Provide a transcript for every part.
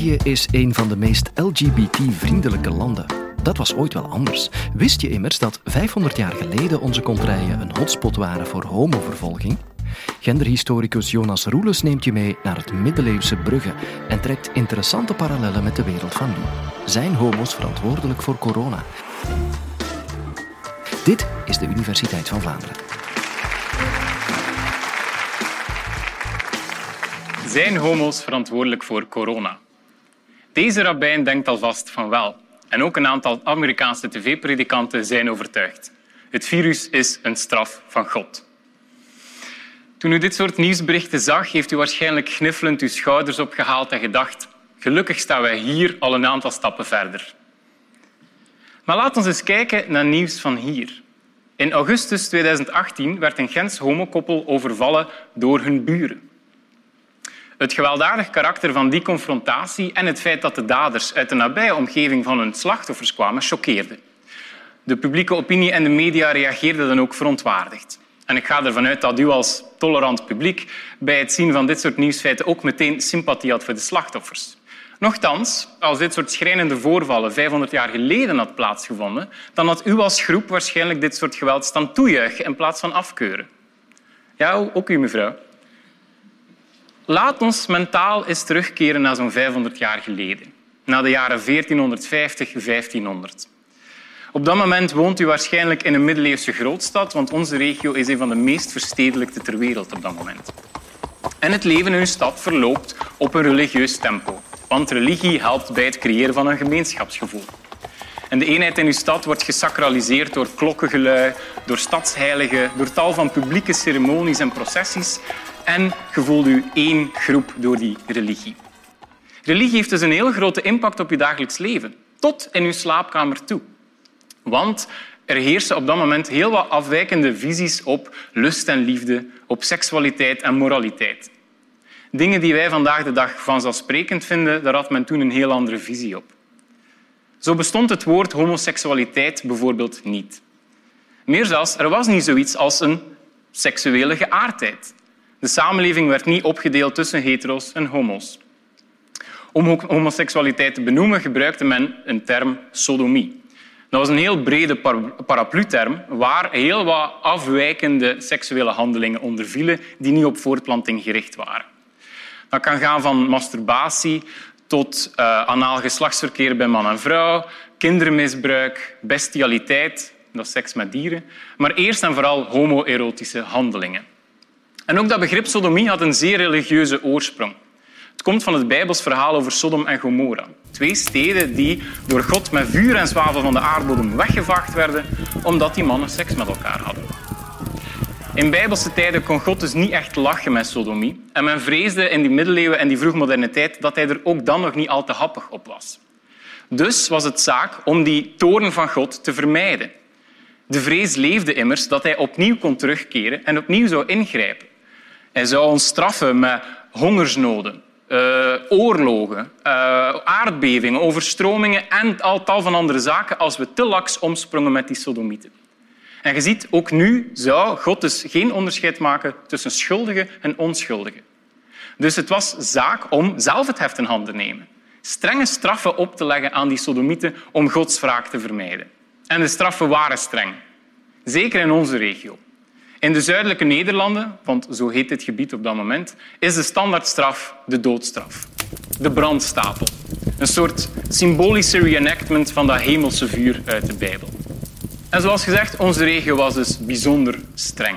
België is een van de meest LGBT-vriendelijke landen. Dat was ooit wel anders. Wist je immers dat 500 jaar geleden onze contraien een hotspot waren voor homovervolging? Genderhistoricus Jonas Roeles neemt je mee naar het middeleeuwse Brugge en trekt interessante parallellen met de wereld van nu. Zijn homo's verantwoordelijk voor corona? Dit is de Universiteit van Vlaanderen. Zijn homo's verantwoordelijk voor corona? Deze rabbijn denkt alvast van wel. En ook een aantal Amerikaanse tv-predikanten zijn overtuigd. Het virus is een straf van God. Toen u dit soort nieuwsberichten zag, heeft u waarschijnlijk gniffelend uw schouders opgehaald en gedacht gelukkig staan wij hier al een aantal stappen verder. Maar laten we eens kijken naar nieuws van hier. In augustus 2018 werd een Gens homokoppel overvallen door hun buren. Het gewelddadig karakter van die confrontatie en het feit dat de daders uit de nabije omgeving van hun slachtoffers kwamen, choqueerde. De publieke opinie en de media reageerden dan ook verontwaardigd. En ik ga ervan uit dat u als tolerant publiek bij het zien van dit soort nieuwsfeiten ook meteen sympathie had voor de slachtoffers. Nochtans, als dit soort schrijnende voorvallen 500 jaar geleden had plaatsgevonden, dan had u als groep waarschijnlijk dit soort geweld staan toejuichen in plaats van afkeuren. Ja, ook u, mevrouw. Laat ons mentaal eens terugkeren naar zo'n 500 jaar geleden, naar de jaren 1450, 1500. Op dat moment woont u waarschijnlijk in een middeleeuwse grootstad, want onze regio is een van de meest verstedelijkte ter wereld op dat moment. En het leven in uw stad verloopt op een religieus tempo, want religie helpt bij het creëren van een gemeenschapsgevoel. En de eenheid in uw stad wordt gesacraliseerd door klokkengelui, door stadsheiligen, door tal van publieke ceremonies en processies en gevoelt u één groep door die religie. Religie heeft dus een heel grote impact op je dagelijks leven, tot in uw slaapkamer toe. Want er heersen op dat moment heel wat afwijkende visies op lust en liefde, op seksualiteit en moraliteit. Dingen die wij vandaag de dag vanzelfsprekend vinden, daar had men toen een heel andere visie op. Zo bestond het woord homoseksualiteit bijvoorbeeld niet. Meer zelfs, er was niet zoiets als een seksuele geaardheid. De samenleving werd niet opgedeeld tussen hetero's en homo's. Om homoseksualiteit te benoemen gebruikte men een term sodomie. Dat was een heel brede paraplu-term waar heel wat afwijkende seksuele handelingen onder vielen die niet op voortplanting gericht waren. Dat kan gaan van masturbatie tot uh, anaal geslachtsverkeer bij man en vrouw, kindermisbruik, bestialiteit, dat seks met dieren, maar eerst en vooral homoerotische handelingen. En ook dat begrip sodomie had een zeer religieuze oorsprong. Het komt van het Bijbels verhaal over Sodom en Gomorra. Twee steden die door God met vuur en zwavel van de aardbodem weggevaagd werden omdat die mannen seks met elkaar hadden. In bijbelse tijden kon God dus niet echt lachen met sodomie. En men vreesde in die middeleeuwen en die vroegmoderne tijd dat hij er ook dan nog niet al te happig op was. Dus was het zaak om die toren van God te vermijden. De vrees leefde immers dat hij opnieuw kon terugkeren en opnieuw zou ingrijpen. Hij zou ons straffen met hongersnoden, uh, oorlogen, uh, aardbevingen, overstromingen en al tal van andere zaken als we te laks omsprongen met die sodomieten. En je ziet, ook nu zou God dus geen onderscheid maken tussen schuldigen en onschuldigen. Dus het was zaak om zelf het heft in handen te nemen. Strenge straffen op te leggen aan die sodomieten om Gods wraak te vermijden. En de straffen waren streng. Zeker in onze regio. In de zuidelijke Nederlanden, want zo heet dit gebied op dat moment, is de standaardstraf de doodstraf. De brandstapel. Een soort symbolische reenactment van dat hemelse vuur uit de Bijbel. En zoals gezegd, onze regio was dus bijzonder streng.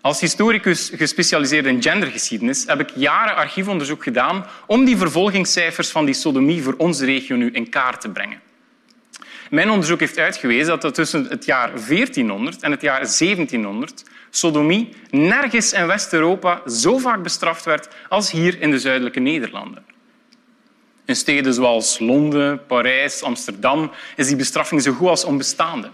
Als historicus gespecialiseerd in gendergeschiedenis heb ik jaren archiefonderzoek gedaan om die vervolgingscijfers van die sodomie voor onze regio nu in kaart te brengen. Mijn onderzoek heeft uitgewezen dat er tussen het jaar 1400 en het jaar 1700 sodomie nergens in West-Europa zo vaak bestraft werd als hier in de zuidelijke Nederlanden. In steden zoals Londen, Parijs, Amsterdam is die bestraffing zo goed als onbestaande.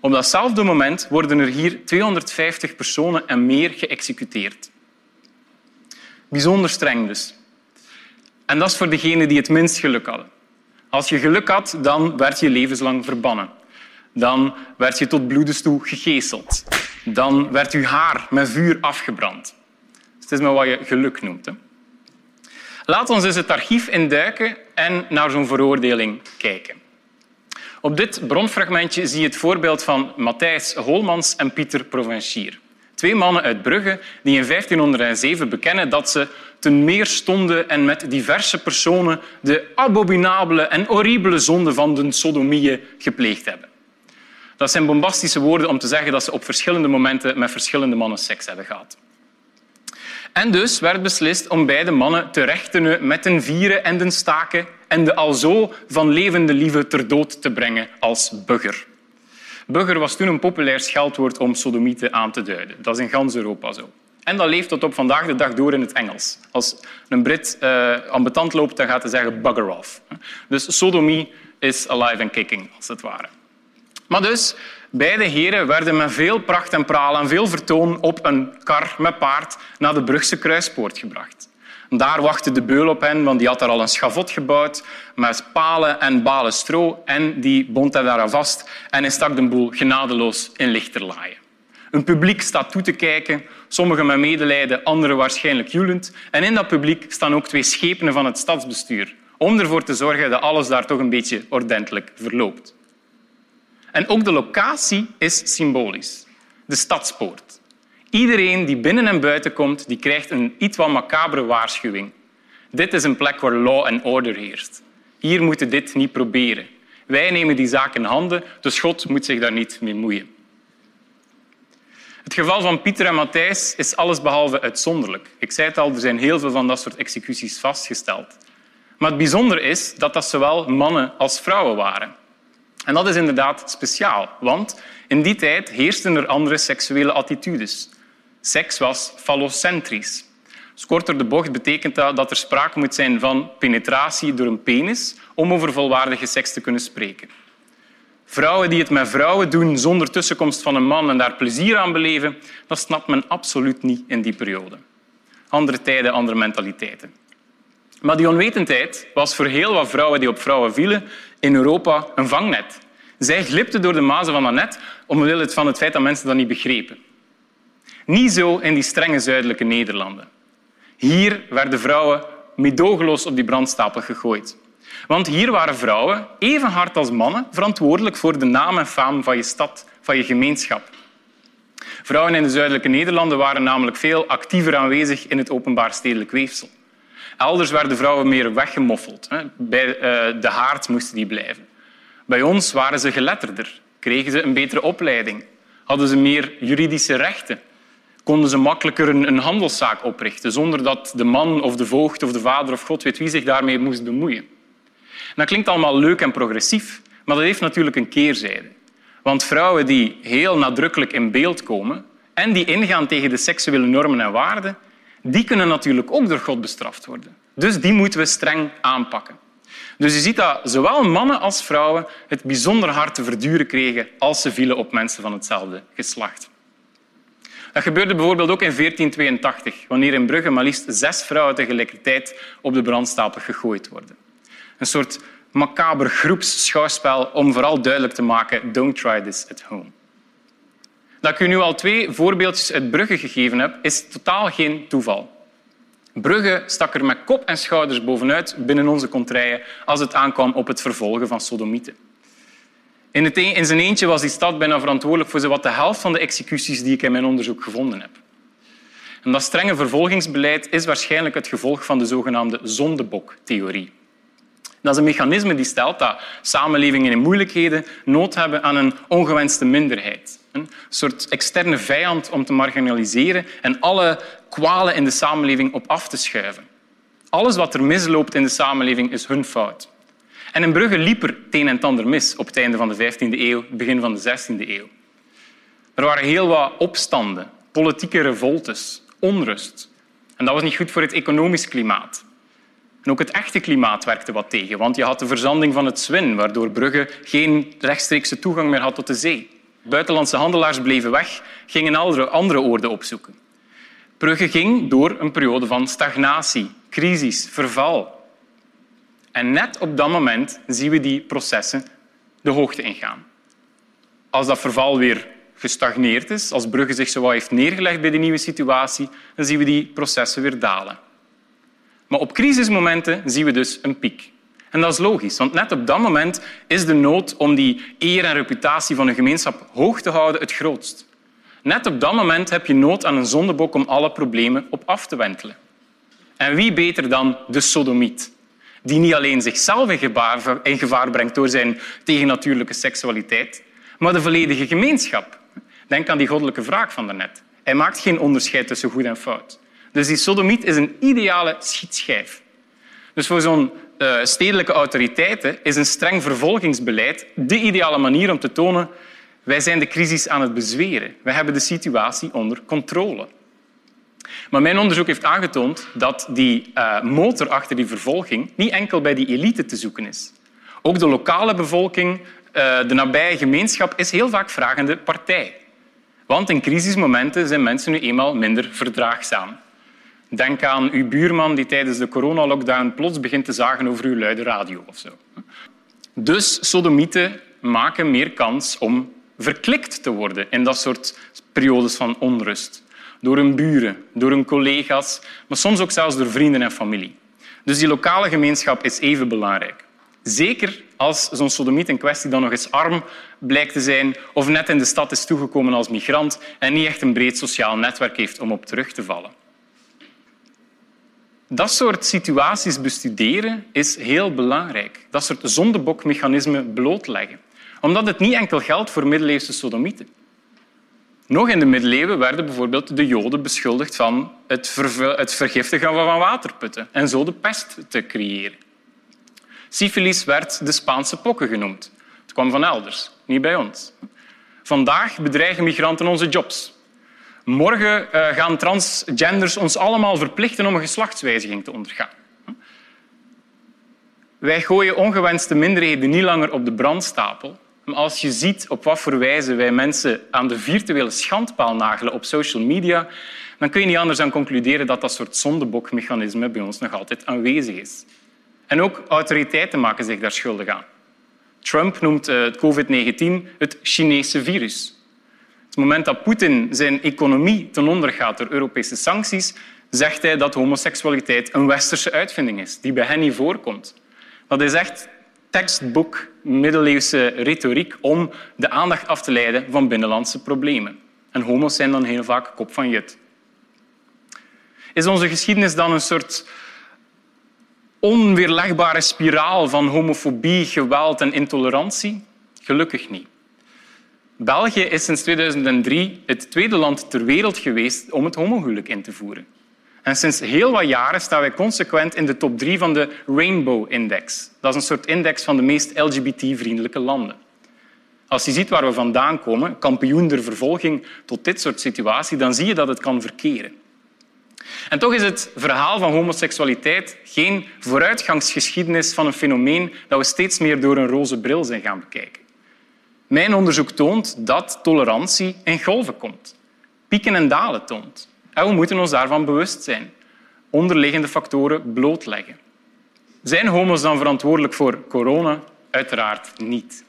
Op datzelfde moment worden er hier 250 personen en meer geëxecuteerd. Bijzonder streng dus. En dat is voor degenen die het minst geluk hadden. Als je geluk had, dan werd je levenslang verbannen. Dan werd je tot bloedens toe gegezeld. Dan werd je haar met vuur afgebrand. het is maar wat je geluk noemt. Hè. Laat ons eens het archief induiken en naar zo'n veroordeling kijken. Op dit bronfragmentje zie je het voorbeeld van Matthijs Holmans en Pieter Provencier. Twee mannen uit Brugge die in 1507 bekennen dat ze ten meer stonden en met diverse personen de abominabele en horribele zonde van de sodomieën gepleegd hebben. Dat zijn bombastische woorden om te zeggen dat ze op verschillende momenten met verschillende mannen seks hebben gehad. En dus werd beslist om beide mannen te rechten met den vieren en den staken en de alzo van levende lieve ter dood te brengen als bugger. Bugger was toen een populair scheldwoord om sodomieten aan te duiden. Dat is in gans Europa zo. En dat leeft tot op vandaag de dag door in het Engels. Als een Brit uh, ambetant loopt, dan gaat hij zeggen bugger off. Dus sodomie is alive and kicking, als het ware. Maar dus, beide heren werden met veel pracht en praal en veel vertoon op een kar met paard naar de Brugse kruispoort gebracht. Daar wachtte de beul op hen, want die had daar al een schavot gebouwd met palen en balen stro en die bond hij daar aan vast en hij stak de boel genadeloos in lichterlaaien. Een publiek staat toe te kijken, sommigen met medelijden, anderen waarschijnlijk joelend. En in dat publiek staan ook twee schepenen van het stadsbestuur, om ervoor te zorgen dat alles daar toch een beetje ordentelijk verloopt. En ook de locatie is symbolisch. De stadspoort. Iedereen die binnen en buiten komt, die krijgt een iets wat macabere waarschuwing. Dit is een plek waar law and order heerst. Hier moeten dit niet proberen. Wij nemen die zaak in handen, dus God moet zich daar niet mee moeien. Het geval van Pieter en Matthijs is allesbehalve uitzonderlijk. Ik zei het al, er zijn heel veel van dat soort executies vastgesteld. Maar het bijzondere is dat dat zowel mannen als vrouwen waren. En dat is inderdaad speciaal, want in die tijd heersten er andere seksuele attitudes. Seks was fallocentrisch. Dus korter de bocht betekent dat dat er sprake moet zijn van penetratie door een penis om over volwaardige seks te kunnen spreken. Vrouwen die het met vrouwen doen zonder tussenkomst van een man en daar plezier aan beleven, dat snapt men absoluut niet in die periode. Andere tijden, andere mentaliteiten. Maar die onwetendheid was voor heel wat vrouwen die op vrouwen vielen in Europa een vangnet. Zij glipten door de mazen van dat net omwille van het feit dat mensen dat niet begrepen. Niet zo in die strenge zuidelijke Nederlanden. Hier werden vrouwen meedogenloos op die brandstapel gegooid. Want hier waren vrouwen, even hard als mannen, verantwoordelijk voor de naam en faam van je stad, van je gemeenschap. Vrouwen in de zuidelijke Nederlanden waren namelijk veel actiever aanwezig in het openbaar stedelijk weefsel. Elders werden vrouwen meer weggemoffeld. Bij eh, de haard moesten die blijven. Bij ons waren ze geletterder, kregen ze een betere opleiding, hadden ze meer juridische rechten, konden ze makkelijker een handelszaak oprichten zonder dat de man of de voogd of de vader of god weet wie zich daarmee moest bemoeien. Dat klinkt allemaal leuk en progressief, maar dat heeft natuurlijk een keerzijde. Want vrouwen die heel nadrukkelijk in beeld komen en die ingaan tegen de seksuele normen en waarden, die kunnen natuurlijk ook door God bestraft worden. Dus die moeten we streng aanpakken. Dus je ziet dat zowel mannen als vrouwen het bijzonder hard te verduren kregen als ze vielen op mensen van hetzelfde geslacht. Dat gebeurde bijvoorbeeld ook in 1482, wanneer in Brugge maar liefst zes vrouwen tegelijkertijd op de brandstapel gegooid worden. Een soort macaber groepsschouwspel om vooral duidelijk te maken don't try this at home. Dat ik u nu al twee voorbeeldjes uit Brugge gegeven heb, is totaal geen toeval. Brugge stak er met kop en schouders bovenuit binnen onze contraien als het aankwam op het vervolgen van sodomieten. In, het in zijn eentje was die stad bijna verantwoordelijk voor zowat de helft van de executies die ik in mijn onderzoek gevonden heb. En dat strenge vervolgingsbeleid is waarschijnlijk het gevolg van de zogenaamde zondeboktheorie. Dat is een mechanisme die stelt dat samenlevingen in moeilijkheden nood hebben aan een ongewenste minderheid. Een soort externe vijand om te marginaliseren en alle kwalen in de samenleving op af te schuiven. Alles wat er misloopt in de samenleving is hun fout. En in Brugge liep er het een en ander mis op het einde van de 15e eeuw, begin van de 16e eeuw. Er waren heel wat opstanden, politieke revoltes, onrust. En dat was niet goed voor het economisch klimaat. En ook het echte klimaat werkte wat tegen, want je had de verzanding van het Zwin, waardoor Brugge geen rechtstreekse toegang meer had tot de zee. Buitenlandse handelaars bleven weg, gingen andere, andere oorden opzoeken. Brugge ging door een periode van stagnatie, crisis, verval. En net op dat moment zien we die processen de hoogte ingaan. Als dat verval weer gestagneerd is, als Brugge zich zo heeft neergelegd bij de nieuwe situatie, dan zien we die processen weer dalen. Maar op crisismomenten zien we dus een piek. En dat is logisch, want net op dat moment is de nood om die eer en reputatie van een gemeenschap hoog te houden het grootst. Net op dat moment heb je nood aan een zondebok om alle problemen op af te wentelen. En wie beter dan de sodomiet, die niet alleen zichzelf in gevaar, brengt door zijn tegennatuurlijke seksualiteit, maar de volledige gemeenschap. Denk aan die goddelijke vraag van daarnet. Hij maakt geen onderscheid tussen goed en fout. Dus die sodomiet is een ideale schietschijf. Dus voor zo'n uh, stedelijke autoriteiten is een streng vervolgingsbeleid de ideale manier om te tonen wij zijn de crisis aan het bezweren. Wij hebben de situatie onder controle. Maar mijn onderzoek heeft aangetoond dat die uh, motor achter die vervolging niet enkel bij die elite te zoeken is. Ook de lokale bevolking, uh, de nabije gemeenschap, is heel vaak vragende partij. Want in crisismomenten zijn mensen nu eenmaal minder verdraagzaam. Denk aan uw buurman die tijdens de coronalockdown plots begint te zagen over uw luide radio of zo. Dus sodomieten maken meer kans om verklikt te worden in dat soort periodes van onrust. Door hun buren, door hun collega's, maar soms ook zelfs door vrienden en familie. Dus die lokale gemeenschap is even belangrijk. Zeker als zo'n sodomiet in kwestie dan nog eens arm blijkt te zijn of net in de stad is toegekomen als migrant en niet echt een breed sociaal netwerk heeft om op terug te vallen. Dat soort situaties bestuderen is heel belangrijk. Dat soort zondebokmechanismen blootleggen. Omdat het niet enkel geldt voor middeleeuwse sodomieten. Nog in de middeleeuwen werden bijvoorbeeld de Joden beschuldigd van het, het vergiftigen van waterputten en zo de pest te creëren. Syfilis werd de Spaanse pokken genoemd. Het kwam van elders, niet bij ons. Vandaag bedreigen migranten onze jobs. Morgen eh, gaan transgenders ons allemaal verplichten om een geslachtswijziging te ondergaan. Wij gooien ongewenste minderheden niet langer op de brandstapel. Als je ziet op wat voor wijze wij mensen aan de virtuele schandpaal nagelen op social media, dan kun je niet anders dan concluderen dat dat soort zondebokmechanisme bij ons nog altijd aanwezig is. En ook autoriteiten maken zich daar schuldig aan. Trump noemt eh, het COVID-19 het Chinese virus. Het moment dat Poetin zijn economie ten onder gaat door Europese sancties, zegt hij dat homoseksualiteit een westerse uitvinding is, die bij hen niet voorkomt. Dat is echt tekstboek middeleeuwse retoriek om de aandacht af te leiden van binnenlandse problemen. En homo's zijn dan heel vaak kop van jut. Is onze geschiedenis dan een soort onweerlegbare spiraal van homofobie, geweld en intolerantie? Gelukkig niet. België is sinds 2003 het tweede land ter wereld geweest om het homohuwelijk in te voeren. En sinds heel wat jaren staan wij consequent in de top drie van de Rainbow Index. Dat is een soort index van de meest LGBT-vriendelijke landen. Als je ziet waar we vandaan komen, kampioen der vervolging tot dit soort situatie, dan zie je dat het kan verkeren. En toch is het verhaal van homoseksualiteit geen vooruitgangsgeschiedenis van een fenomeen dat we steeds meer door een roze bril zijn gaan bekijken. Mijn onderzoek toont dat tolerantie in golven komt, pieken en dalen toont. En we moeten ons daarvan bewust zijn. Onderliggende factoren blootleggen. Zijn homo's dan verantwoordelijk voor corona? Uiteraard niet.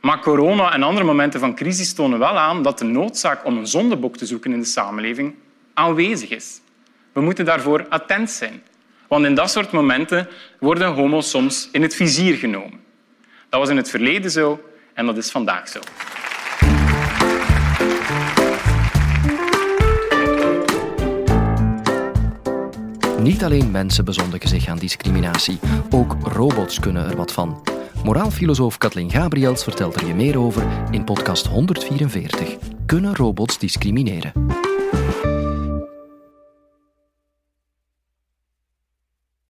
Maar corona en andere momenten van crisis tonen wel aan dat de noodzaak om een zondebok te zoeken in de samenleving aanwezig is. We moeten daarvoor attent zijn. Want in dat soort momenten worden homo's soms in het vizier genomen. Dat was in het verleden zo en dat is vandaag zo. Niet alleen mensen bezondigen zich aan discriminatie, ook robots kunnen er wat van. Moraalfilosoof Kathleen Gabriels vertelt er je meer over in podcast 144. Kunnen robots discrimineren?